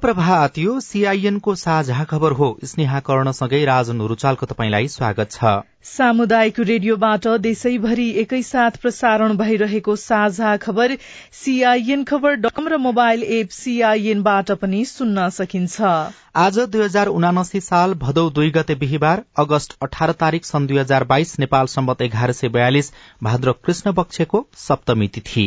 प्रभात यो सीआईएनको साझा खबर हो। स्नेहा कर्णसँगै राजन रुचालको तपाईँलाई स्वागत छ। सामुदायिक रेडियोबाट देशैभरि एकैसाथ प्रसारण भइरहेको साझा खबर सीआईएन खबर डम र मोबाइल एप सीआईएनबाट पनि सुन्न सकिन्छ। आज दुई हजार उनासी साल भदौ दुई गते बिहिबार अगस्त अठार तारीक सन् दुई हजार बाइस नेपाल सम्बत एघार सय बयालिस भाद्र कृष्ण पक्षको सप्तमी तिथि।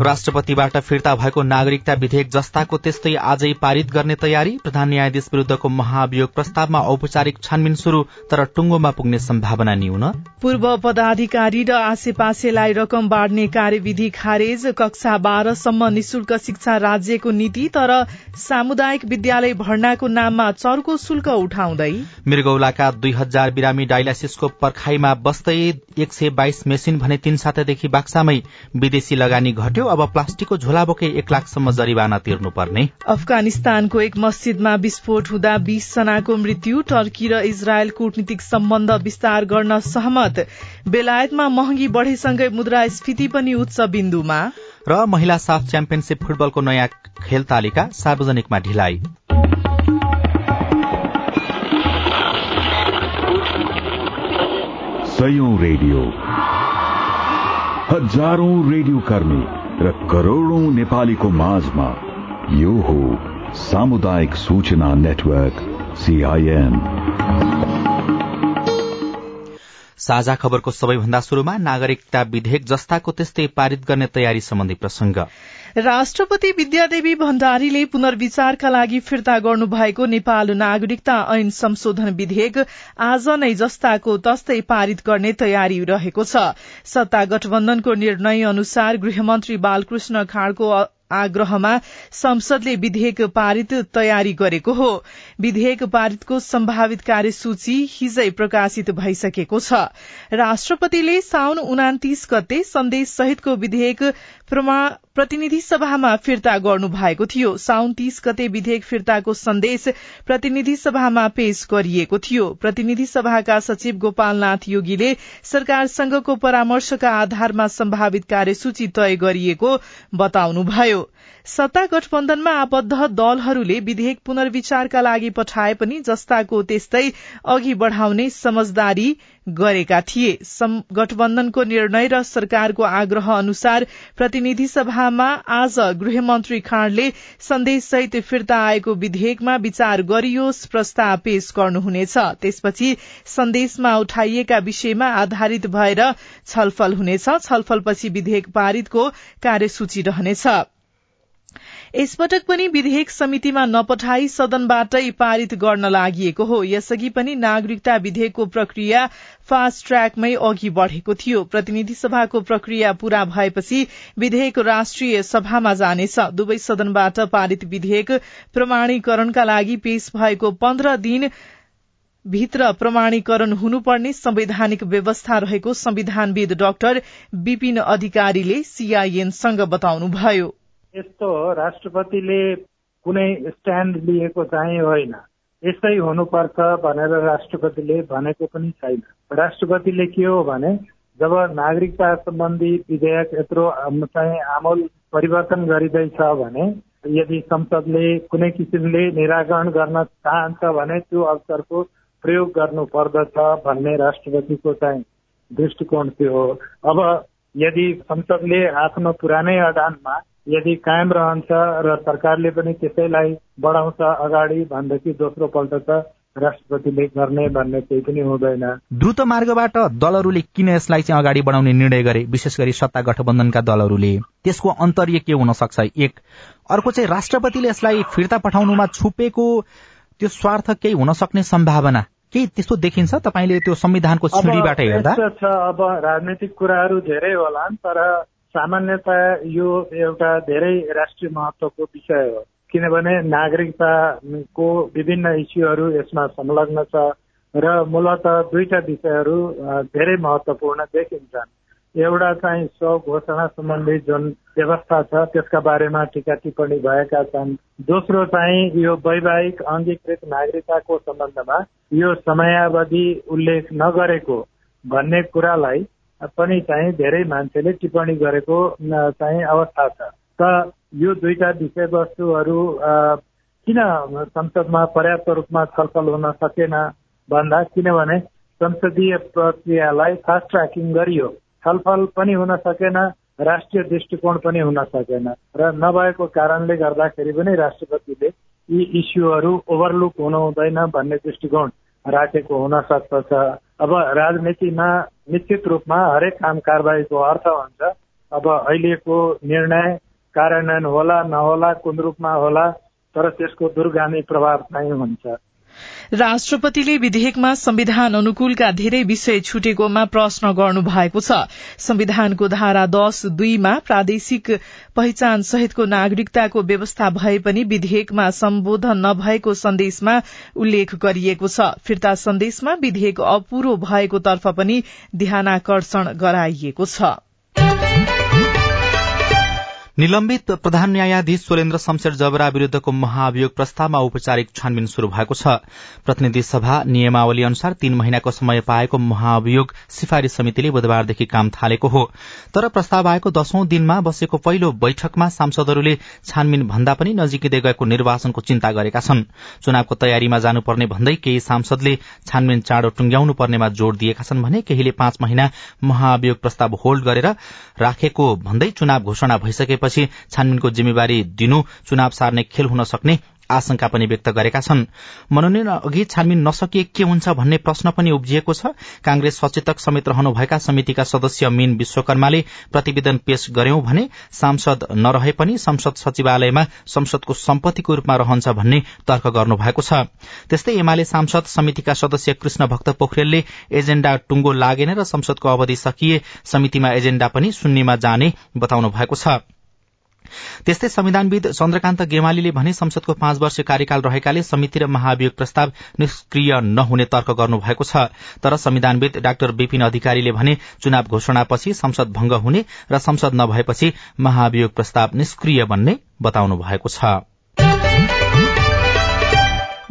राष्ट्रपतिबाट फिर्ता भएको नागरिकता विधेयक जस्ताको त्यस्तै आजै पारित गर्ने तयारी प्रधान न्यायाधीश विरूद्धको महाभियोग प्रस्तावमा औपचारिक छानबिन शुरू तर टुङ्गोमा पुग्ने सम्भावना न्यून। पूर्व पदाधिकारी र आसेपासेलाई रकम बाँड्ने कार्यविधि खारेज कक्षा बाह्रसम्म निशुल्क शिक्षा राज्यको नीति तर सामुदायिक विद्यालय भर्नाको नाममा चर्को शुल्क उठाउँदै। मृगौलाका दुई हजार बिरामी डायलासिसको पर्खाईमा बस्दै एक सय बाइस मेसिन भने तीन सातादेखि बाक्सामै विदेशी लगानी घट्यो। अब प्लास्टिकको झोला बोके एक लाखसम्म जरिवाना तिर्नुपर्ने। अफगानिस्तानको एक मस्जिदमा विस्फोट हुँदा बीस जनाको मृत्यु टर्की र इजरायल कूटनीतिक सम्बन्ध विस्तार गर्न सहमत। बेलायतमा महँगी बढ़ेसँगै मुद्रास्फीति पनि उच्च बिन्दुमा। र महिला साफ च्याम्पियनशीप फुटबलको नयाँ खेल तालिका सार्वजनिकमा ढिलाइ। रेडियो। हजारौं रेडियो कर्मी। र करोड़ौं नेपालीको माझमा यो हो सामुदायिक सूचना नेटवर्क सीआईएन साझा खबरको सबैभन्दा शुरूमा नागरिकता विधेयक जस्ताको त्यस्तै पारित गर्ने तयारी सम्बन्धी प्रसंग राष्ट्रपति विद्यादेवी भण्डारीले पुनर्विचारका लागि फिर्ता गर्नुभएको नेपाल नागरिकता ऐन संशोधन विधेयक आज नै जस्ताको तस्तै पारित गर्ने तयारी रहेको छ। सत्ता गठबन्धनको निर्णय अनुसार गृहमन्त्री बालकृष्ण खाँडको आग्रहमा संसदले विधेयक पारित तयारी गरेको हो। विधेयक पारितको सम्भावित कार्यसूची हिजै प्रकाशित भइसकेको छ। राष्ट्रपतिले साउन उनातिस गते सन्देश सहितको विधेयक प्रतिनिधि सभामा फिर्ता गर्नु भएको थियो। साउन तीस गते विधेयक फिर्ताको सन्देश प्रतिनिधि सभामा पेश गरिएको थियो। प्रतिनिधि सभाका सचिव गोपालनाथ योगीले सरकारसँगको परामर्शका आधारमा सम्भावित कार्यसूची तय गरिएको बताउनुभयो। सत्ता गठबन्धनमा आबद्ध दलहरूले विधेयक पुनर्विचारका लागि पठाए पनि जस्ताको त्यस्तै अघि बढ़ाउने समझदारी गरेका थिए। गठबन्धनको निर्णय र सरकारको आग्रह अनुसार प्रतिनिधि सभामा आज गृहमन्त्री खाँडले सन्देशसहित फिर्ता आएको विधेयकमा विचार गरियोस् प्रस्ताव पेश गर्नुहुनेछ। त्यसपछि सन्देशमा उठाइएका विषयमा आधारित भएर छलफल हुनेछ। छलफलपछि विधेयक पारितको कार्यसूची रहनेछ। यसपटक पनि विधेयक समितिमा नपठाई सदनबाटै पारित गर्न लागि हो। यसअघि पनि नागरिकता विधेयकको प्रक्रिया फास्ट ट्र्याकमै अघि बढ़ेको थियो। प्रतिनिधि सभाको प्रक्रिया पूरा भएपछि विधेयक राष्ट्रिय सभामा जानेछ। दुवै सदनबाट पारित विधेयक प्रमाणीकरणका लागि पेश भएको पन्ध्र दिन भित्र प्रमाणीकरण हुनुपर्ने संवैधानिक व्यवस्था रहेको संविधानविद डाक्टर विपिन अधिकारीले सीआईएनसँग बताउनुभयो। यस्तो राष्ट्रपतिले कुनै स्ट्यान्ड लिएको चाहिँ होइन। यस्तै हुनुपर्छ भनेर राष्ट्रपतिले भनेको पनि छैन। राष्ट्रपतिले के हो भने जब नागरिकता सम्बन्धी विधेयक यत्रो चाहिँ आमूल परिवर्तन गरिँदैछ भने यदि संसदले कुनै किसिमले निराकरण गर्न चाहन्छ भने त्यो अवसरको प्रयोग गर्नु पर्दछ भन्ने राष्ट्रपतिको चाहिँ दृष्टिकोण त्यो हो। अब यदि संसदले आफ्नो पुरानै अडानमा यदि कायम रहन्छ र सरकारले पनि त्यसैलाई बढाउँछ अगाडि भनेदेखि दोस्रो पल्ट त राष्ट्रपतिले गर्ने भन्ने केही पनि हुँदैन। द्रुत मार्गबाट दलहरूले किन यसलाई चाहिँ अगाडि बढाउने निर्णय गरे विशेष गरी सत्ता गठबन्धनका दलहरूले? त्यसको अन्तर्य के हुन सक्छ? एक अर्को चाहिँ राष्ट्रपतिले यसलाई फिर्ता पठाउनुमा छुपेको त्यो स्वार्थ केही हुन सक्ने सम्भावना केही त्यस्तो देखिन्छ? तपाईँले त्यो संविधानको छिडीबाट हेर्दा। अब राजनैतिक कुराहरू धेरै होला तर सामान्यतया यो एउटा धेरै राष्ट्रिय महत्वको विषय हो। किनभने नागरिकताको विभिन्न इस्युहरू यसमा संलग्न छ र मूलत दुईटा विषयहरू धेरै महत्वपूर्ण देखिन्छन्। एउटा चाहिँ स्वघोषणा सम्बन्धी जुन व्यवस्था छ त्यसका बारेमा टिका टिप्पणी भएका छन्। दोस्रो चाहिँ यो वैवाहिक अङ्गीकृत नागरिकताको सम्बन्धमा यो समयावधि उल्लेख नगरेको भन्ने कुरालाई पनि चाहिँ धेरै मान्छेले टिप्पणी गरेको चाहिँ अवस्था छ। त यो दुईटा विषयवस्तुहरू किन संसदमा पर्याप्त रूपमा छलफल हुन सकेन भन्दा किनभने संसदीय प्रक्रियालाई फास्ट ट्र्याकिङ गरियो। छलफल पनि हुन सकेन राष्ट्रिय दृष्टिकोण पनि हुन सकेन। र नभएको कारणले गर्दाखेरि पनि राष्ट्रपतिले यी इस्युहरू ओभरलुक हुनु हुँदैन भन्ने दृष्टिकोण राखेको हुन सक्दछ। अब राजनीतिमा निश्चित रूपमा हरेक काम कारवाहीको अर्थ हुन्छ। अब अहिलेको निर्णय कार्यान्वयन होला नहोला कुन रूपमा होला तर त्यसको दूरगामी प्रभाव चाहिँ हुन्छ। राष्ट्रपतिले विधेयकमा संविधान अनुकूलका धेरै विषय छुटेकोमा प्रश्न गर्नु भएको छ। संविधानको धारा दश दुईमा प्रादेशिक पहिचान सहितको नागरिकताको व्यवस्था भए पनि विधेयकमा सम्बोधन नभएको सन्देशमा उल्लेख गरिएको छ। फिर्ता सन्देशमा विधेयक अपूरो भएको तर्फ पनि ध्यानाकर्षण गराइएको छ। निलम्बित प्रधान न्यायाधीश सोलेन्द्र शमशेर जबरा विरूद्धको महाभियोग प्रस्तावमा औपचारिक छानबिन शुरू भएको छ। प्रतिनिधि सभा नियमावली अनुसार तीन महिनाको समय पाएको महाभियोग सिफारिश समितिले बुधबारदेखि काम थालेको हो। तर प्रस्ताव आएको दशौं दिनमा बसेको पहिलो बैठकमा सांसदहरूले छानबिन भन्दा पनि नजिकै गएको निर्वाचनको चिन्ता गरेका छन्। चुनावको तयारीमा जानुपर्ने भन्दै केही सांसदले छानबिन चाँडो टुंग्याउनु पर्नेमा जोड़ दिएका छन् भने केहीले पाँच महिना महाभियोग प्रस्ताव होल्ड गरेर राखेको भन्दै चुनाव घोषणा भइसके त्यसपछि छानबिनको जिम्मेवारी दिनु चुनाव सार्ने खेल हुन सक्ने आशंका पनि व्यक्त गरेका छन्। मनोनयन अघि छानबिन नसकिए के हुन्छ भन्ने प्रश्न पनि उब्जिएको छ। कांग्रेस सचेतक समेत रहनुभएका समितिका सदस्य मीन विश्वकर्माले प्रतिवेदन पेश गर्यौं भने सांसद नरहे पनि संसद सचिवालयमा संसदको सम्पत्तिको रूपमा रहन्छ भन्ने तर्क गर्नुभएको छ। त्यस्तै एमाले सांसद समितिका सदस्य कृष्ण भक्त पोखरेलले एजेण्डा टुंगो लागेन र संसदको अवधि सकिए समितिमा एजेण्डा पनि शून्यमा जाने बताउनु भएको छ। त्यस्तै संविधानविद चन्द्रकान्त गेमालीले भने संसदको पाँच वर्ष कार्यकाल रहेकाले समिति र महाभियोग प्रस्ताव निष्क्रिय नहुने तर्क गर्नुभएको छ। तर संविधानविद डाक्टर विपिन अधिकारीले भने चुनाव घोषणापछि संसद भंग हुने र संसद नभएपछि महाभियोग प्रस्ताव निष्क्रिय बन्ने बताउनु भएको छ।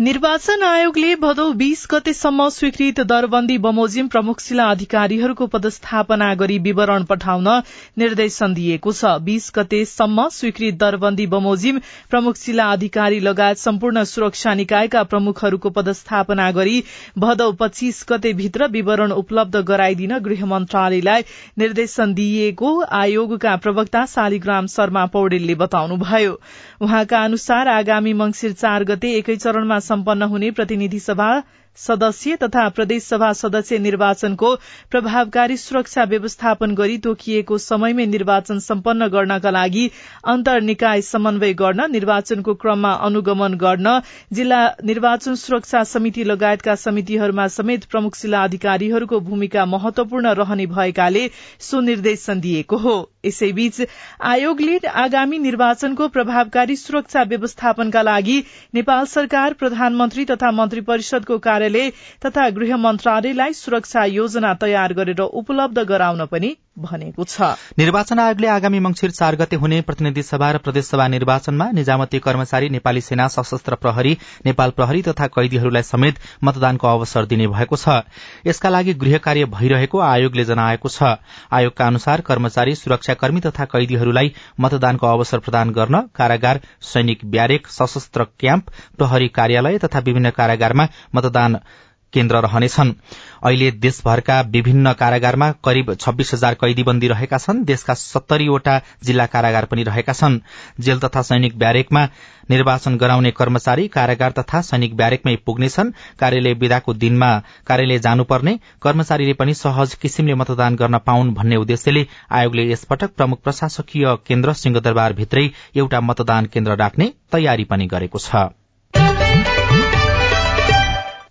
निर्वाचन आयोगले भदौ बीस गतेसम्म स्वीकृत दरबन्दी बमोजिम प्रमुख जिल्ला अधिकारीहरूको पदस्थापना गरी विवरण पठाउन निर्देशन दिएको छ। बीस गतेसम्म स्वीकृत दरबन्दी बमोजिम प्रमुख जिल्ला अधिकारी लगायत सम्पूर्ण सुरक्षा निकायका प्रमुखहरूको पदस्थापना गरी भदौ पच्चीस गते भित्र विवरण उपलब्ध गराइदिन गृह मन्त्रालयलाई निर्देशन दिइएको आयोगका प्रवक्ता शालिग्राम शर्मा पौडेलले बताउनुभयो। उहाँका अनुसार आगामी मंगिर चार गते एकै चरणमा सम्पन्न हुने प्रतिनिधि सभा सदस्य तथा प्रदेशसभा सदस्य निर्वाचनको प्रभावकारी सुरक्षा व्यवस्थापन गरी तोकिएको समयमै निर्वाचन सम्पन्न गर्नका लागि अन्तर निकाय समन्वय गर्न निर्वाचनको क्रममा अनुगमन गर्न जिल्ला निर्वाचन सुरक्षा समिति लगायतका समितिहरूमा समेत प्रमुख जिल्ला अधिकारीहरूको भूमिका महत्वपूर्ण रहने भएकाले सो निर्देशन दिएको हो। यसैबीच आयोगले आगामी निर्वाचनको प्रभावकारी सुरक्षा व्यवस्थापनका लागि नेपाल सरकार प्रधानमन्त्री तथा मन्त्री परिषदको कार्यालय तथा गृह मन्त्रालयलाई सुरक्षा योजना तयार गरेर उपलब्ध गराउन पनि भनेको छ। निर्वाचन आयोगले आगामी मंगिर चार गते हुने प्रतिनिधि सभा र प्रदेशसभा निर्वाचनमा निजामती कर्मचारी नेपाली सेना सशस्त्र प्रहरी नेपाल प्रहरी तथा कैदीहरूलाई समेत मतदानको अवसर दिने भएको छ। यसका लागि गृह कार्य भइरहेको आयोगले जनाएको छ। आयोगका अनुसार कर्मचारी सुरक्षाकर्मी तथा कैदीहरूलाई मतदानको अवसर प्रदान गर्न कारागार सैनिक ब्यारेक सशस्त्र क्याम्प प्रहरी कार्यालय तथा विभिन्न कारागारमा मतदान केन्द्र रहनेछन्। अहिले देशभरका विभिन्न कारागारमा करिब छब्बीस हजार कैदीबन्दी रहेका छन्। देशका सत्तरीवटा जिल्ला कारागार पनि रहेका छन्। जेल तथा सैनिक ब्यारेकमा निर्वाचन गराउने कर्मचारी कारागार तथा सैनिक ब्यारेकमै पुग्नेछन्। कार्यालय विदाको दिनमा कार्यालय जानुपर्ने। कर्मचारीले पनि सहज किसिमले मतदान गर्न पाउन् भन्ने उद्देश्यले आयोगले यसपटक प्रमुख प्रशासकीय केन्द्र सिंहदरबार भित्रै एउटा मतदान केन्द्र राख्ने तयारी पनि गरेको छ।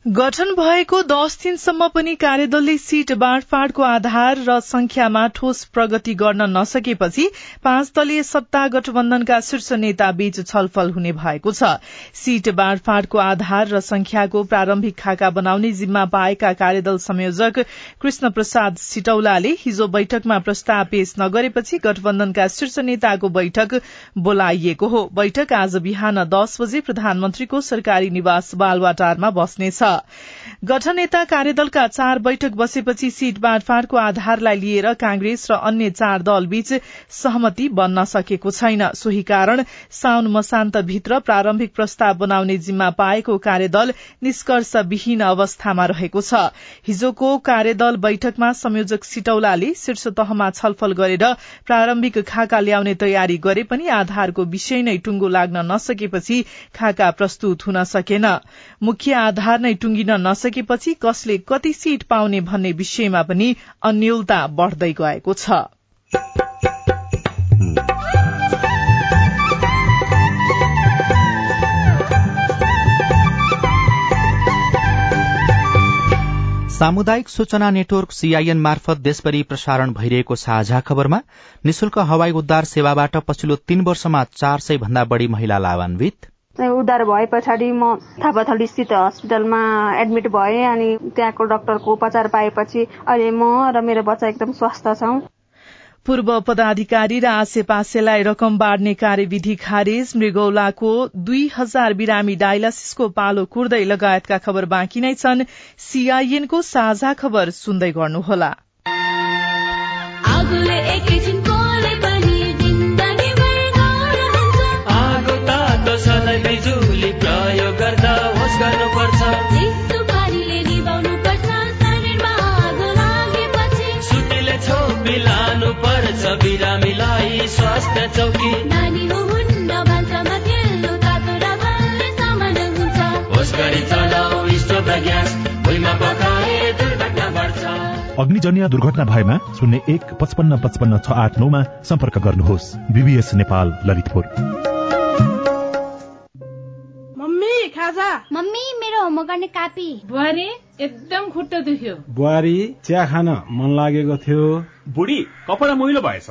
गठन भएको दश दिनसम्म पनि कार्यदलले सीट बाँडफाँडको आधार र संख्यामा ठोस प्रगति गर्न नसकेपछि पाँच दलीय सत्ता गठबन्धनका शीर्ष नेता बीच छलफल हुने भएको छ। सीट बाँडफाँडको आधार र संख्याको प्रारम्भिक खाका बनाउने जिम्मा पाएका कार्यदल संयोजक कृष्ण प्रसाद सिटौलाले हिजो बैठकमा प्रस्ताव पेश नगरेपछि गठबन्धनका शीर्ष नेताको बैठक बोलाइएको हो। बैठक आज बिहान दस बजे प्रधानमन्त्रीको सरकारी निवास बालवाटारमा बस्नेछ। गठन नेता कार्यदलका चार बैठक बसेपछि सीट बाँडफाँडको आधारलाई लिएर कांग्रेस र अन्य चार दलबीच सहमति बन्न सकेको छैन। सोही कारण साउन मसान्तभित्र प्रारम्भिक प्रस्ताव बनाउने जिम्मा पाएको कार्यदल निष्कर्षविहीन अवस्थामा रहेको छ। हिजोको कार्यदल बैठकमा संयोजक सिटौलाले शीर्ष तहमा छलफल गरेर प्रारम्भिक खाका ल्याउने तयारी गरे पनि आधारको विषय नै टुंगो लाग्न नसकेपछि खाका प्रस्तुत हुन सकेन। मुख्य आधार नै टुंगिन नसकेपछि कसले कति सीट पाउने भन्ने विषयमा पनि अन्यलता बढ़दै गएको छ। सामुदायिक सूचना नेटवर्क सीआईएन मार्फत देशभरि प्रसारण भइरहेको साझा खबरमा निशुल्क हवाई उद्धार सेवाबाट पछिल्लो तीन वर्षमा चार सय भन्दा बढ़ी महिला लाभान्वित। उद्धार भए पछाडि म थापाथली स्थित हस्पिटलमा एडमिट भएँ अनि त्यहाँको डाक्टरको उपचार पाएपछि अहिले म र मेरो बच्चा एकदम स्वस्थ छौं। पूर्व पदाधिकारी र आसेपासेलाई रकम बाँड्ने कार्यविधि खारेज मृगौलाको दुई हजार बिरामी डायलासिसको पालो कुर्दै लगायतका खबर बाँकी नै छन्। सीआईएनको साझा खबर सुन्दै गर्नुहोला। स्वास्थ्य चौकी नानी अग्निजन्य दुर्घटना भएमा शून्य एक पचपन्न पचपन्न छ आठ नौमा सम्पर्क गर्नुहोस् बिबिएस नेपाल ललितपुर मम्मी खाजा मम्मी मेरो होमवर्क गर्ने कापी बुहारी एकदम खुट्टा दुख्यो बुहारी चिया खान मन लागेको थियो बुढी कपडा मैलो भएछ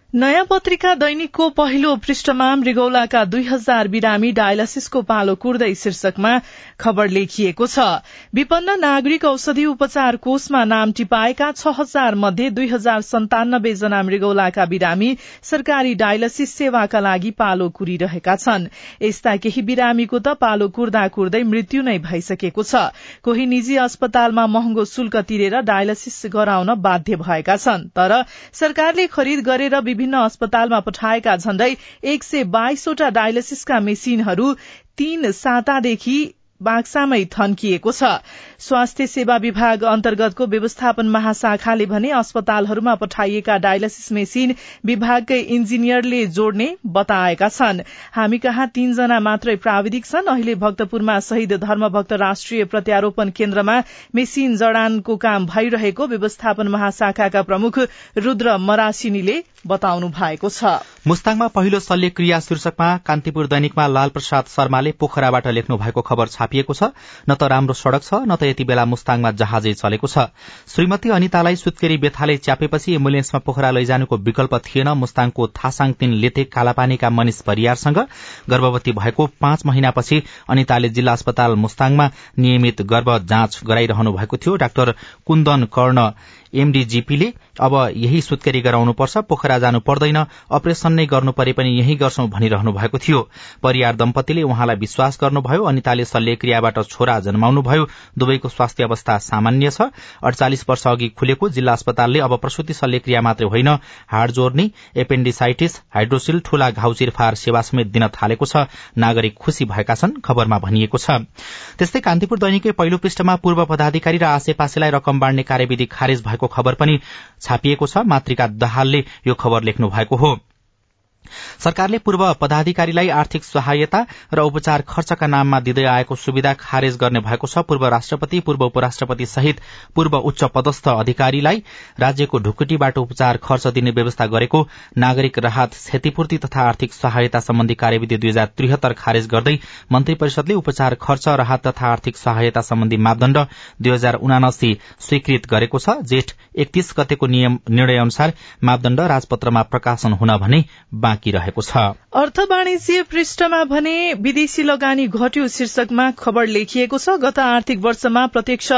नयाँ पत्रिका दैनिकको पहिलो पृष्ठमा मृगौलाका दुई हजार बिरामी डायलासिसको पालो कुर्दै शीर्षकमा खबर लेखिएको छ। विपन्न नागरिक औषधि उपचार कोषमा नाम टिपाएका छ हजार मध्ये दुई हजार सन्तानब्बे जना मृगौलाका बिरामी सरकारी डायलासिस सेवाका लागि पालो कुरिरहेका छन्। यस्ता केही बिरामीको त पालो कुर्दा कुर्दै मृत्यु नै भइसकेको छ। कोही निजी अस्पतालमा महँगो शुल्क तिरेर डायलासिस गराउन बाध्य भएका छन् तर सरकारले खरिद गरेर विभिन्न अस्पतालमा पठाएका झण्डै एक सय बाइसवटा डायलिसिसका मेसिनहरू तीन सातादेखि बाक्सामै थन्किएको छ। स्वास्थ्य सेवा विभाग अन्तर्गतको व्यवस्थापन महाशाखाले भने अस्पतालहरूमा पठाइएका डायलिसिस मेसिन विभागकै इन्जिनियरले जोड्ने बताएका छन्। हामी कहाँ तीनजना मात्रै प्राविधिक छन् अहिले भक्तपुरमा शहीद धर्मभक्त राष्ट्रिय प्रत्यारोपण केन्द्रमा मेसिन जडानको काम भइरहेको व्यवस्थापन महाशाखाका प्रमुख रूद्र मरासिनीले बताउनु भएको छ। मुस्ताङमा पहिलो शल्यक्रिया शीर्षकमा कान्तिपुर दैनिकमा लाल प्रसाद शर्माले पोखराबाट लेख्नु भएको खबर छापिएको छ। न त राम्रो सड़क छ न त यति बेला मुस्ताङमा जहाजै चलेको छ। श्रीमती अनितालाई सुत्केरी बेथाले च्यापेपछि एम्बुलेन्समा पोखरा लैजानुको विकल्प थिएन। मुस्ताङको थासाङ तीन लेथे कालापानीका मनिष परियारसँग गर्भवती भएको पाँच महिनापछि अनिताले जिल्ला अस्पताल मुस्ताङमा नियमित गर्भ जाँच गराइरहनु भएको थियो। डाक्टर कुन्दन कर्ण एमडीजीपीले अब यही सुत्केरी गराउनुपर्छ पोखरा जानु पर्दैन अपरेशन नै गर्नु परे पनि यही गर्छौं भनिरहनु भएको थियो। परियार दम्पतिले उहाँलाई विश्वास गर्नुभयो अनिताले शल्यक्रियाबाट छोरा जन्माउनुभयो दुवैको स्वास्थ्य अवस्था सामान्य छ। अडचालिस वर्ष अघि खुलेको जिल्ला अस्पतालले अब प्रसूति शल्यक्रिया मात्रै होइन हाड जोर्नी एपेण्डिसाइटिस हाइड्रोसिल ठूला घाउ चिरफार सेवा समेत दिन थालेको छ। नागरिक खुशी भएका छन् खबरमा भनिएको छ। त्यस्तै कान्तिपुर दैनिकै पहिलो पृष्ठमा पूर्व पदाधिकारी र आसेपासेलाई रकम बाँड्ने कार्यविधि खारेज भएको खबर पनि छापिएको छ। मातृका दहालले यो खबर लेख्नु भएको हो। सरकारले पूर्व पदाधिकारीलाई आर्थिक सहायता र उपचार खर्चका नाममा दिँदै आएको सुविधा खारेज गर्ने भएको छ। पूर्व राष्ट्रपति पूर्व उपराष्ट्रपति सहित पूर्व उच्च पदस्थ अधिकारीलाई राज्यको ढुकुटीबाट उपचार खर्च दिने व्यवस्था गरेको नागरिक राहत क्षतिपूर्ति तथा आर्थिक सहायता सम्बन्धी कार्यविधि दुई हजार त्रिहत्तर खारेज गर्दै मन्त्री परिषदले उपचार खर्च राहत तथा आर्थिक सहायता सम्बन्धी मापदण्ड दुई हजार उनासी स्वीकृत गरेको छ। जेठ एकतीस गतेको निर्णय अनुसार मापदण्ड राजपत्रमा प्रकाशन हुन भने बाँकी रहेको छ। अर्थ वाणिज्य पृष्ठमा भने विदेशी लगानी घट्यो शीर्षकमा खबर लेखिएको छ। गत आर्थिक वर्षमा प्रत्यक्ष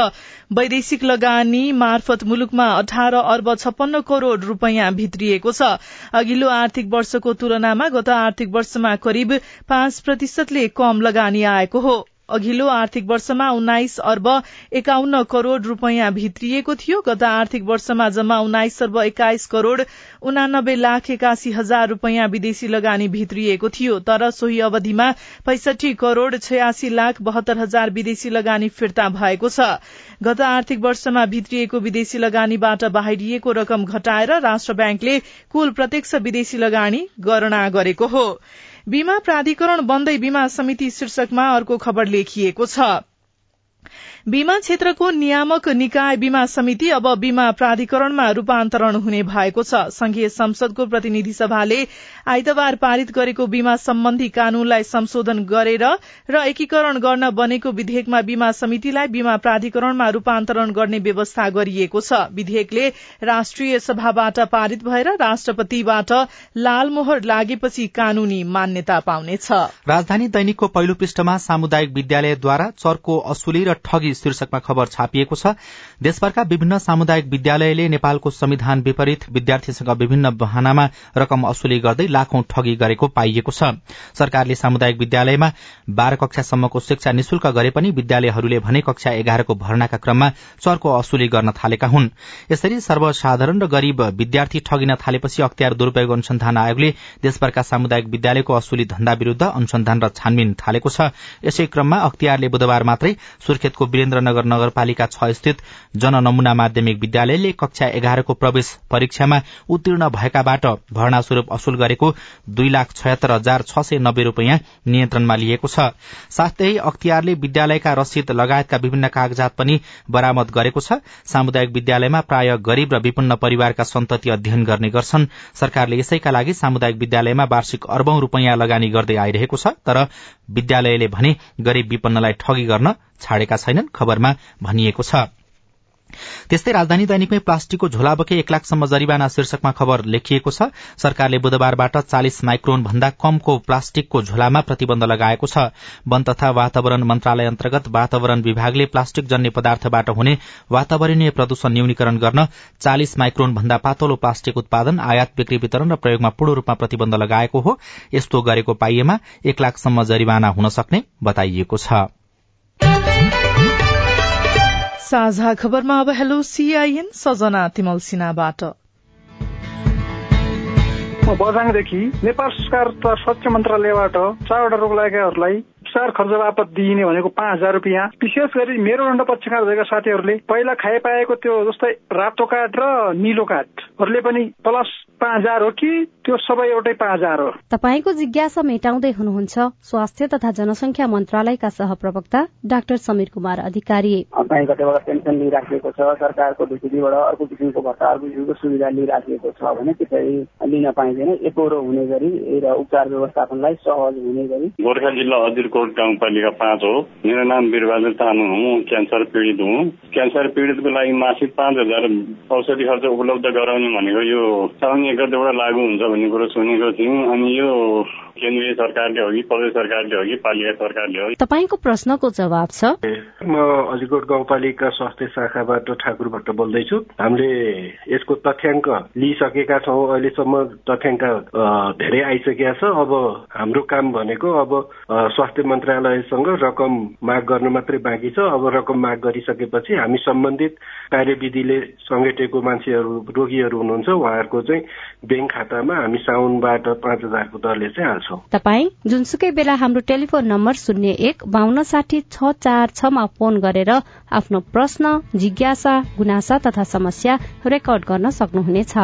वैदेशिक लगानी मार्फत मुलुकमा अठार अर्ब छप्पन्न करोड़ रूपियाँ भित्रिएको छ। अघिल्लो आर्थिक वर्षको तुलनामा गत आर्थिक वर्षमा करिब पाँच प्रतिशतले कम लगानी आएको हो। अघिल्लो आर्थिक वर्षमा उन्नाइस अर्ब एकाउन्न करोड़ रूपियाँ भित्रिएको थियो। गत आर्थिक वर्षमा जम्मा उन्नाइस अर्ब एक्काइस करोड़ उनानब्बे लाख एकासी हजार रूपियाँ विदेशी लगानी भित्रिएको थियो। तर सोही अवधिमा पैंसठी करोड़ छयासी लाख बहत्तर हजार विदेशी लगानी फिर्ता भएको छ। गत आर्थिक वर्षमा भित्रिएको विदेशी लगानीबाट बाहिरिएको रकम घटाएर राष्ट्र ब्याङ्कले कुल प्रत्यक्ष विदेशी लगानी गणना गरेको हो। बीमा प्राधिकरण बन्दै बीमा समिति शीर्षकमा अर्को खबर लेखिएको छ। बीमा क्षेत्रको नियामक निकाय बीमा समिति अब बीमा प्राधिकरणमा रूपान्तरण हुने भएको छ। संघीय संसदको प्रतिनिधि सभाले आइतबार पारित गरेको बीमा सम्बन्धी कानूनलाई संशोधन गरेर र एकीकरण गर्न बनेको विधेयकमा बीमा समितिलाई बीमा प्राधिकरणमा रूपान्तरण गर्ने व्यवस्था गरिएको छ। विधेयकले राष्ट्रिय सभाबाट पारित भएर राष्ट्रपतिबाट लालमोहर लागेपछि कानूनी मान्यता पाउनेछ। राजधानी दैनिकको पहिलो पृष्ठमा सामुदायिक विद्यालयद्वारा चर्को असुली र ठगी शीर्षकमा खबर छापिएको छ। देशभरका विभिन्न सामुदायिक विद्यालयले नेपालको संविधान विपरीत विद्यार्थीसँग विभिन्न बहानामा रकम असुली गर्दै लाखौं ठगी गरेको पाइएको छ। सरकारले सामुदायिक विद्यालयमा बाह्र कक्षासम्मको शिक्षा निशुल्क गरे पनि विद्यालयहरूले भने कक्षा एघारको भर्नाका क्रममा चर्को असुली गर्न थालेका हुन्। यसरी सर्वसाधारण र गरीब विद्यार्थी ठगिन थालेपछि अख्तियार दुरूपयोग अनुसन्धान आयोगले देशभरका सामुदायिक विद्यालयको असुली धन्दा विरूद्ध अनुसन्धान र छानबिन थालेको छ। यसै क्रममा अख्तियारले बुधबार मात्रै सुर्खेतको वीरेन्द्रनगर नगरपालिका छ स्थित जननमूना माध्यमिक विद्यालयले कक्षा एघारको प्रवेश परीक्षामा उत्तीर्ण भएकाबाट भर्ना स्वरूप असुल गरेको दुई लाख छयत्तर हजार छ सय नब्बे रूपियाँ नियन्त्रणमा लिएको छ। साथै अख्तियारले विद्यालयका रसिद लगायतका विभिन्न कागजात पनि बरामद गरेको छ। सामुदायिक विद्यालयमा प्राय गरीब र विपन्न परिवारका सन्तति अध्ययन गर्ने गर्छन्। सरकारले यसैका लागि सामुदायिक विद्यालयमा वार्षिक अर्बौं रूपियाँ लगानी गर्दै आइरहेको छ तर विद्यालयले भने गरीब विपन्नलाई ठगी गर्न छाडेका छैनन् खबरमा भनिएको छ। त्यस्तै राजधानी दैनिकमै प्लास्टिकको झोला बोके एक लाखसम्म जरिवाना शीर्षकमा खबर लेखिएको छ। सरकारले बुधबारबाट चालिस माइक्रोन भन्दा कमको प्लास्टिकको झोलामा प्रतिबन्ध लगाएको छ। वन तथा वातावरण मन्त्रालय अन्तर्गत वातावरण विभागले प्लास्टिक जन्य पदार्थबाट हुने वातावरणीय प्रदूषण न्यूनीकरण गर्न चालिस माइक्रोन भन्दा पातलो प्लास्टिक उत्पादन आयात बिक्री वितरण र प्रयोगमा पूर्ण रूपमा प्रतिबन्ध लगाएको हो। यस्तो गरेको पाइएमा एक लाखसम्म जरिवाना हुन सक्ने बताइएको छ। साझा खबरमा अब हेलो सीआईएन सजना तिमल सिन्हाबाट। बझाङदेखि नेपाल सरकार तथा स्वच्छ मन्त्रालयबाट चारवटा रोग लागेकाहरूलाई उपचार खर्च बापत दिइने भनेको पाँच हजार रुपियाँ। विशेष गरी मेरो दण्ड पक्षमा रहेका साथीहरूले पहिला खाए पाएको त्यो जस्तै रातो कार्ड र निलो कार्डहरूले पनि प्लस पाँच हजार हो कि त्यो सबै एउटै पाँच हजार हो। तपाईँको जिज्ञासा मेटाउँदै हुनुहुन्छ स्वास्थ्य तथा जनसंख्या मन्त्रालयका सहप्रवक्ता डाक्टर समीर कुमार अधिकारी। कहीँ कतैबाट पेन्सन लिइराखिएको छ सरकारको ढुकुटीबाट अर्को किसिमको भत्ता अर्को किसिमको सुविधा लिइराखिएको छ भने त्यसरी लिन पाइँदैन। एकरो हुने गरी र उपचार व्यवस्थापनलाई सहज हुने गरी। गोर्खा जिल्ला अजिरकोट गाउँपालिका पाँच हो। मेरो नाम बिरबहादुर तामाङ हुँ क्यान्सर पीडित हुँ। क्यान्सर पीडितको लागि मासिक पाँच हजार औषधि खर्च उपलब्ध गराउने भनेको यो साउन एक गतेबाट लागू हुन्छ भन्ने कुरो सुनेको थियौँ। अनि यो केन्द्रीय सरकारले हो कि प्रदेश सरकारले हो कि पालिका सरकारले हो तपाईँको प्रश्नको जवाब छ? म अलिकोट गाउँपालिका स्वास्थ्य शाखाबाट ठाकुर भट्ट बोल्दैछु। हामीले यसको तथ्याङ्क लिइसकेका छौँ। अहिलेसम्म तथ्याङ्क धेरै आइसकेका छ। अब हाम्रो काम भनेको अब स्वास्थ्य मन्त्रालयसँग रकम माग गर्नु मात्रै बाँकी छ। अब रकम माग गरिसकेपछि हामी सम्बन्धित कार्यविधिले समेटेको मान्छेहरू रोगीहरू हुनुहुन्छ। उहाँहरूको चाहिँ ब्याङ्क खातामा हामी साउनबाट पाँच हजारको दरले चाहिँ हाल्छौँ। तपाईँ जुनसुकै बेला हाम्रो टेलिफोन नम्बर शून्य एक बान्न साठी छ चार छमा फोन गरेर आफ्नो प्रश्न जिज्ञासा गुनासा तथा समस्या रेकर्ड गर्न सक्नुहुनेछ।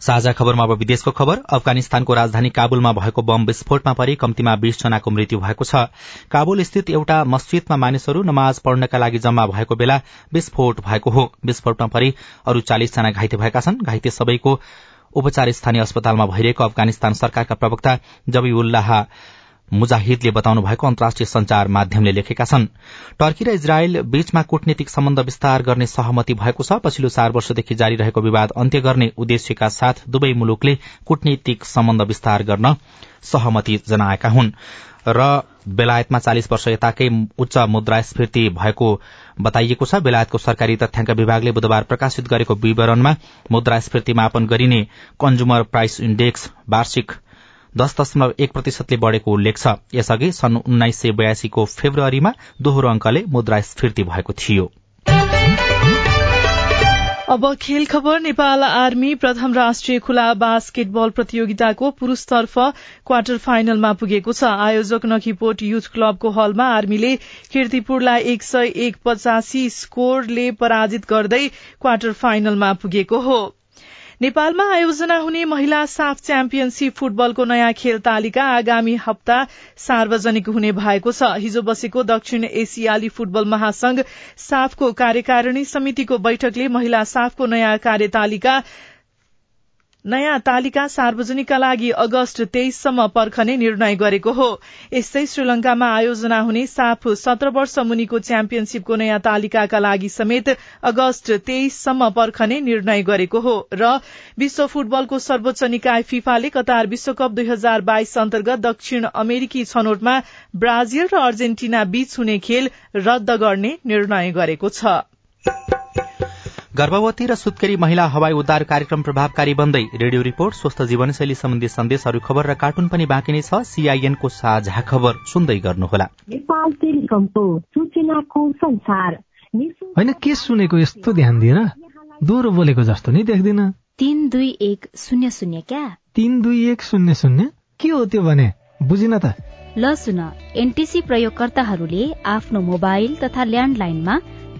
साझा खबरमा अब विदेशको खबर। अफगानिस्तानको राजधानी काबुलमा भएको बम विस्फोटमा परि कम्तीमा बीस जनाको मृत्यु भएको छ। काबुल स्थित एउटा मस्जिदमा मानिसहरू नमाज पढ्नका लागि जम्मा भएको बेला विस्फोट भएको हो। विस्फोटमा परि अरू चालिसजना घाइते भएका छन्। घाइते सबैको उपचार स्थानीय अस्पतालमा भइरहेको अफगानिस्तान सरकारका प्रवक्ता जबीउल्लाह मुजाहिदले बताउनु भएको अन्तर्राष्ट्रिय संचार माध्यमले लेखेका छन् टर्की र इजरायल बीचमा कूटनीतिक सम्बन्ध विस्तार गर्ने सहमति भएको छ। पछिल्लो चार वर्षदेखि जारी रहेको विवाद अन्त्य गर्ने उद्देश्यका साथ दुवै मुलुकले कूटनीतिक सम्बन्ध विस्तार गर्न सहमति जनाएका हुन्। र बेलायतमा चालिस वर्ष यताकै उच्च मुद्रास्फीति भएको बताइएको छ। बेलायतको सरकारी तथ्याङ्क विभागले बुधबार प्रकाशित गरेको विवरणमा मुद्रास्फीति मापन गरिने कन्ज्युमर प्राइस इण्डेक्स वार्षिक दश दशमलव एक प्रतिशतले बढ़ेको उल्लेख छ। यसअघि सन् उन्नाइस सय बयासीको फेब्रुअरीमा दोहोरो अङ्कले मुद्रास्फीति भएको थियो। अब खेल खबर नेपाल आर्मी प्रथम राष्ट्रिय खुला बास्केटबल प्रतियोगिताको पुरूषतर्फ क्वार्टर फाइनलमा पुगेको छ। आयोजक नखीपोट युथ क्लबको हलमा आर्मीले किर्तिपुरलाई एक सय एक पचासी स्कोरले पराजित गर्दै क्वार्टर फाइनलमा पुगेको हो। नेपालमा आयोजना हुने महिला साफ च्याम्पियनशीप फुटबलको नयाँ खेल तालिका आगामी हप्ता सार्वजनिक हुने भएको छ। हिजो बसेको दक्षिण एसियाली फुटबल महासंघ साफको कार्यकारिणी समितिको बैठकले महिला साफको नयाँ कार्यतालिका नयाँ तालिका सार्वजनिकका लागि अगस्त तेइससम्म पर्खने निर्णय गरेको हो। यस्तै श्रीलंकामा आयोजना हुने साफ सत्र वर्ष मुनिको च्याम्पियनशीपको नयाँ तालिकाका लागि समेत अगस्त तेइससम्म पर्खने निर्णय गरेको हो र विश्व फुटबलको सर्वोच्च निकाय फिफाले कतार विश्वकप दुई हजार बाइस अन्तर्गत दक्षिण अमेरिकी छनौटमा ब्राजिल र अर्जेन्टिना बीच हुने खेल रद्द गर्ने निर्णय गरेको छ। गर्भवती र सुत्केरी महिला हवाई उद्धार कार्यक्रम प्रभावकारी बन्दै रेडियो रिपोर्ट स्वस्थ जीवनशैली सम्बन्धी सन्देशहरू खबर र कार्टुन पनि बाँकी नै छ। सीआईएनको साझा खबर सुन्दै गर्नुहोला। होइन के सुनेको यस्तो ध्यान दिएर दोहोरो बोलेको जस्तो नि देख्दिन। तिन दुई एक शून्य शून्य क्या? तिन दुई एक शून्य शून्य? के हो त्यो भने? बुझिन त। ल सुन एनटिसी प्रयोगकर्ताहरूले आफ्नो मोबाइल तथा ल्यान्डलाइनमा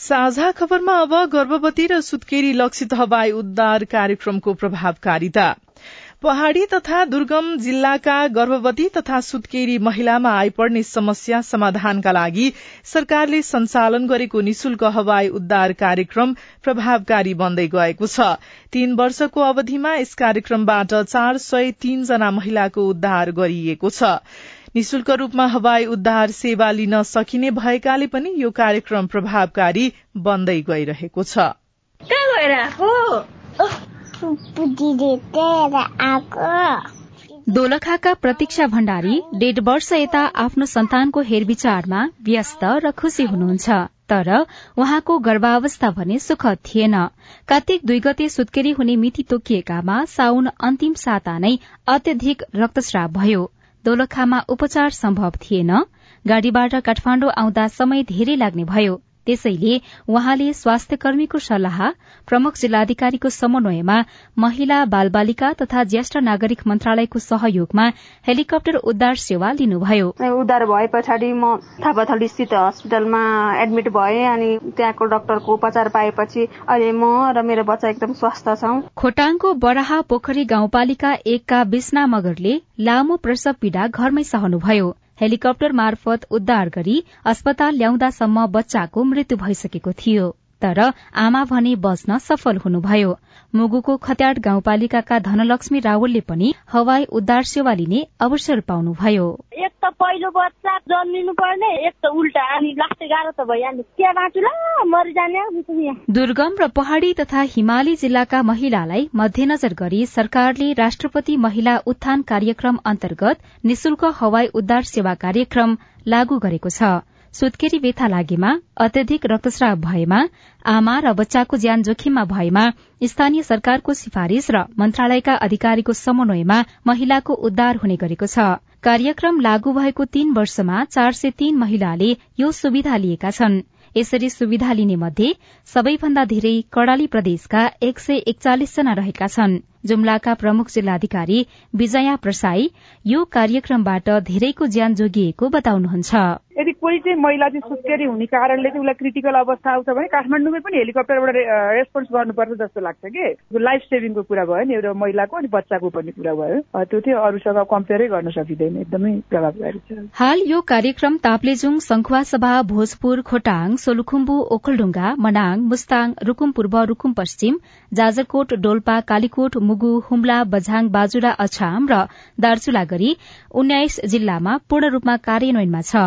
साझा खबरमा अब गर्भवती र सुत्केरी लक्षित हवाई उद्धार कार्यक्रमको प्रभावकारिता। पहाड़ी तथा दुर्गम जिल्लाका गर्भवती तथा सुत्केरी महिलामा आइपर्ने समस्या समाधानका लागि सरकारले संचालन गरेको निशुल्क हवाई उद्धार कार्यक्रम प्रभावकारी बन्दै गएको छ। तीन वर्षको अवधिमा यस कार्यक्रमबाट चार सय तीनजना महिलाको उद्धार गरिएको छ। निशुल्क रूपमा हवाई उद्धार सेवा लिन सकिने भएकाले पनि यो कार्यक्रम प्रभावकारी बन्दै गइरहेको छ। दोलखाका प्रतीक्षा भण्डारी डेढ वर्ष यता आफ्नो सन्तानको हेरविचारमा व्यस्त र खुशी हुनुहुन्छ तर उहाँको गर्भावस्था भने सुखद थिएन। कार्तिक दुई गते सुत्केरी हुने मिति तोकिएकामा साउन अन्तिम साता नै अत्यधिक रक्तस्राव भयो। दोलखामा उपचार सम्भव थिएन। गाड़ीबाट काठमाण्डु आउँदा समय धेरै लाग्ने भयो। त्यसैले उहाँले स्वास्थ्य कर्मीको सल्लाह प्रमुख जिल्लाधिकारीको समन्वयमा महिला बाल बालिका तथा ज्येष्ठ नागरिक मन्त्रालयको सहयोगमा हेलिकप्टर उद्धार सेवा लिनुभयो। उद्धार भए पछाडि म थापाथली स्थित हस्पिटलमा एडमिट भए अनि त्यहाँको डाक्टरको उपचार पाएपछि अहिले म र मेरो बच्चा एकदम स्वस्थ छौं। खोटाङको बराहा पोखरी गाउँपालिका एकका विष्णा मगरले लामो प्रसव पीड़ा घरमै सहनुभयो। हेलिकप्टर मार्फत उद्धार गरी अस्पताल ल्याउँदासम्म बच्चाको मृत्यु भइसकेको थियो। तर आमा भने बच्न सफल हुनुभयो। मुगुको खत्याड गाउँपालिकाका धनलक्ष्मी रावलले पनि हवाई उद्धार सेवा लिने अवसर पाउनुभयो। एक त पहिलो बच्चा जन्मिनु पर्ने एक त उल्टा। अनि लास्टै गाह्रो त भइहाल्यो। त्यहाँ बाँचुला मरिजाने दुर्गम र पहाड़ी तथा हिमाली जिल्लाका महिलालाई मध्यनजर गरी सरकारले राष्ट्रपति महिला उत्थान कार्यक्रम अन्तर्गत निशुल्क हवाई उद्धार सेवा कार्यक्रम लागू गरेको छ। सुत्केरी व्यथा लागेमा अत्यधिक रक्तस्राव भएमा आमा र बच्चाको ज्यान जोखिममा भएमा स्थानीय सरकारको सिफारिश र मन्त्रालयका अधिकारीको समन्वयमा महिलाको उद्धार हुने गरेको छ। कार्यक्रम लागू भएको तीन वर्षमा चार सय तीन महिलाले यो सुविधा लिएका छन्। यसरी सुविधा लिने मध्ये सबैभन्दा धेरै कड़ाली प्रदेशका एक सय एकचालिस जना रहेका छन्। जुम्लाका प्रमुख जिल्लाधिकारी विजया प्रसाई यो कार्यक्रमबाट धेरैको ज्यान जोगिएको बताउनुहुन्छ। यदि कोही चाहिँ महिला चाहिँ सुत्केरी हुने कारणले चाहिँ उसलाई क्रिटिकल अवस्था आउँछ भने काठमाडौँमै पनि हेलिकप्टरबाट रेस्पोन्स गर्नुपर्छ जस्तो लाग्छ कि। लाइफ सेभिङको कुरा भयो नि एउटा महिलाको अनि बच्चाको पनि कुरा भयो। त्यो चाहिँ अरूसँग कम्पेयरै गर्न सकिँदैन एकदमै प्रभावकारी छ। हाल यो कार्यक्रम ताप्लेजुङ सभा भोजपुर खोटाङ सोलुखुम्बु ओखलढुङ्गा मनाङ मुस्ताङ रूकुम पूर्व रूकुम पश्चिम जाजरकोट डोल्पा कालीकोट मुगु हुम्ला बझाङ बाजुरा अछाम र दार्चुला गरी उन्नाइस जिल्लामा पूर्ण रूपमा कार्यान्वयनमा छ।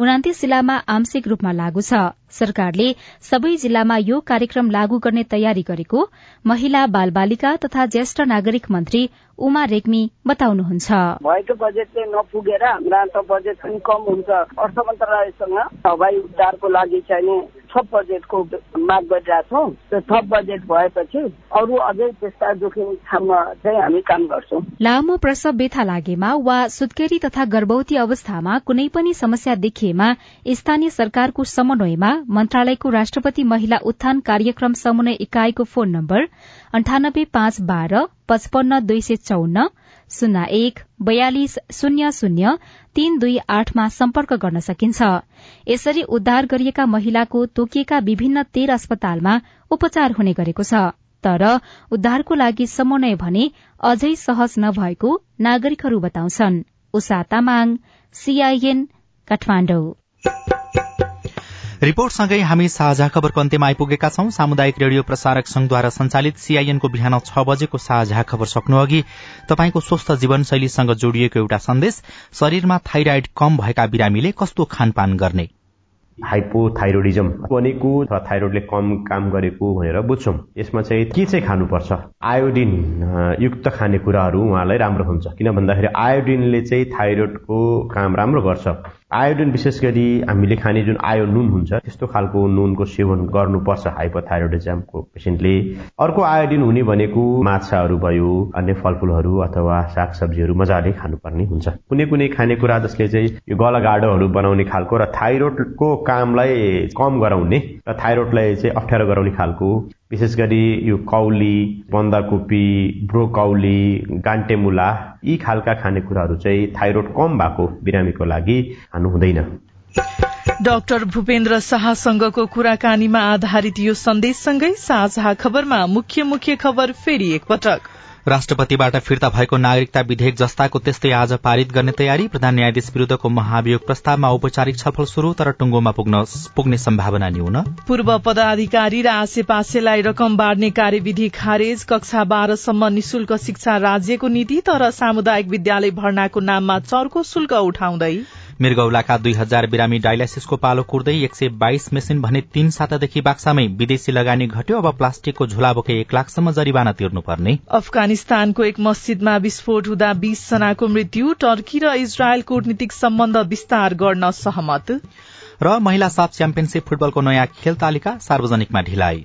उनातिस जिल्लामा आंशिक रूपमा लागू छ। सरकारले सबै जिल्लामा यो कार्यक्रम लागू गर्ने तयारी गरेको महिला बाल बालिका तथा ज्येष्ठ नागरिक मन्त्री उमा रेग्मी बताउनुहुन्छ। भएको बजेट चाहिँ नपुगेर हाम्रो बजेट पनि कम हुन्छ। अर्थ मन्त्रालयसँग हवाई उद्धारको लागि चाहिँ थप बजेटको माग गरिरहेछौँ। त्यो थप बजेट भएपछि अरू अझै त्यस्ता जोखिम ठाउँमा चाहिँ हामी काम गर्छौं। लामो प्रसव व्यथा लागेमा वा सुत्केरी तथा गर्भवती अवस्थामा कुनै पनि समस्या देखिएमा स्थानीय सरकारको समन्वयमा मन्त्रालयको राष्ट्रपति महिला उत्थान कार्यक्रम समन्वय इकाईको फोन नम्बर अन्ठानब्बे पाँच बाह्र पचपन्न दुई सय चौन्न शून्य एक बयालिस शून्य शून्य तीन दुई आठमा सम्पर्क गर्न सकिन्छ। यसरी उद्धार गरिएका महिलाको तोकिएका विभिन्न तेह्र अस्पतालमा उपचार हुने गरेको छ। तर उद्धारको लागि समन्वय भने अझै सहज नभएको नागरिकहरू बताउँछन्। उषा तामाङ सीआईएन रिपोर्टसँगै हामी साझा खबरको अन्त्यमा आइपुगेका छौं। सामुदायिक रेडियो प्रसारक संघद्वारा संचालित सीआईएनको बिहान छ बजेको साझा खबर सक्नु अघि तपाईँको स्वस्थ जीवनशैलीसँग जोडिएको एउटा सन्देश शरीरमा थाइराइड कम भएका बिरामीले कस्तो खानपान गर्ने? हाइपोथाइरोडिजम भनेको थाइरोइडले कम काम गरेको भनेर बुझ्छौँ। यसमा चाहिँ के चाहिँ खानुपर्छ? आयोडिन युक्त खानेकुराहरू उहाँलाई राम्रो हुन्छ। किन भन्दाखेरि आयोडिनले चाहिँ थाइरोइडको काम राम्रो गर्छ। आयोडिन विशेष गरी हामीले खाने जुन आयो नुन हुन्छ त्यस्तो खालको नुनको सेवन गर्नुपर्छ हाइपोथाइरोडिजमको पेसेन्टले अर्को आयोडिन हुने भनेको माछाहरू भयो अन्य फलफुलहरू अथवा सागसब्जीहरू मजाले खानुपर्ने हुन्छ। कुनै कुनै खानेकुरा जसले चाहिँ यो गलगाडोहरू बनाउने खालको र थाइरोइडको कामलाई कम गराउने र थाइरोइडलाई चाहिँ अप्ठ्यारो गराउने खालको विशेष गरी यो कौली बन्दाकोपी ब्रोकौली गान्टेमुला यी खालका खानेकुराहरू चाहिँ थाइरोइड कम भएको बिरामीको लागि खानु हुँदैन डाक्टर भूपेन्द्र शाहसँगको कुराकानीमा आधारित यो सन्देशसँगै साझा खबरमा मुख्य मुख्य खबर फेरि एकपटक। राष्ट्रपतिबाट फिर्ता भएको नागरिकता विधेयक जस्ताको त्यस्तै आज पारित गर्ने तयारी प्रधान न्यायाधीश विरूद्धको महाभियोग प्रस्तावमा औपचारिक छलफल शुरू तर टुङ्गोमा पुग्ने सम्भावना न्यून। पूर्व पदाधिकारी र आसेपासेलाई रकम बाँड्ने कार्यविधि खारेज कक्षा बाह्रसम्म निशुल्क शिक्षा राज्यको नीति तर सामुदायिक विद्यालय भर्नाको नाममा चर्को शुल्क उठाउँदै मृगौलाका दुई हजार बिरामी डायलासिसको पालो कुर्दै एक सय बाइस मेसिन भने तीन सातादेखि बाक्सामै विदेशी लगानी घट्यो। अब प्लास्टिकको झोला बोके एक लाखसम्म जरिवाना तिर्नुपर्ने। अफगानिस्तानको एक मस्जिदमा विस्फोट हुँदा बीस जनाको मृत्यु। टर्की र इजरायल कूटनीतिक सम्बन्ध विस्तार गर्न सहमत। र महिला साफ च्याम्पियनशीप फुटबलको नयाँ खेल तालिका सार्वजनिकमा ढिलाइ।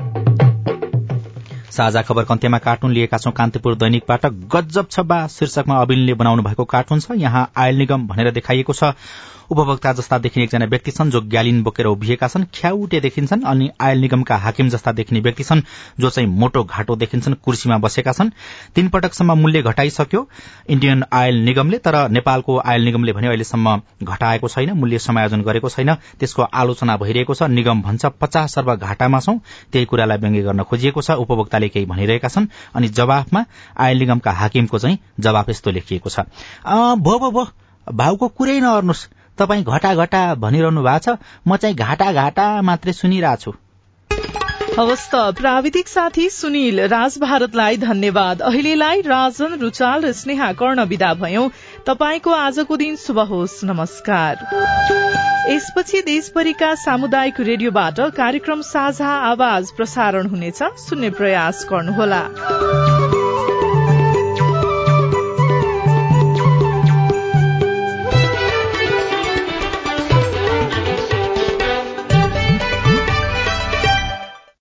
साझा खबर कन्त्यमा कार्टुन लिएका छौं कान्तिपुर दैनिकबाट गजब छब्बा शीर्षकमा अविनले बनाउनु भएको कार्टुन छ। यहाँ आयल निगम भनेर देखाइएको छ। उपभोक्ता जस्ता देखिने एकजना व्यक्ति छन् जो ग्यालिन बोकेर उभिएका छन् ख्याउटे देखिन्छन् अनि आयल निगमका हाकिम जस्ता देखिने व्यक्ति छन् जो चाहिँ मोटो घाटो देखिन्छन् कुर्सीमा बसेका छन्। तीन पटकसम्म मूल्य घटाइसक्यो इण्डियन आयल निगमले तर नेपालको आयल निगमले भने अहिलेसम्म घटाएको छैन मूल्य समायोजन गरेको छैन। त्यसको आलोचना भइरहेको छ। निगम भन्छ पचास अर्ब घाटामा छौं त्यही कुरालाई व्यङ्ग्य गर्न खोजिएको छ। उपभोक्ताले केही भनिरहेका छन् अनि जवाफमा आयल निगमका हाकिमको चाहिँ जवाफ यस्तो लेखिएको छ। भो भो भो भाउको कुरै नअर्नुहोस् तपाईँ घटा घटा भनिरहनु भएको छ म चाहिँ घाटा घाटा मात्रै सुनिरहेछु। हवस् त प्राविधिक साथी सुनिल राज भारतलाई धन्यवाद। अहिलेलाई राजन रुचाल र स्नेहा कर्ण विदा भयौं। तपाईँको आजको दिन शुभ होस् नमस्कार। यसपछि देशभरिका सामुदायिक रेडियोबाट कार्यक्रम साझा आवाज प्रसारण हुनेछ। सुन्ने प्रयास गर्नुहोला।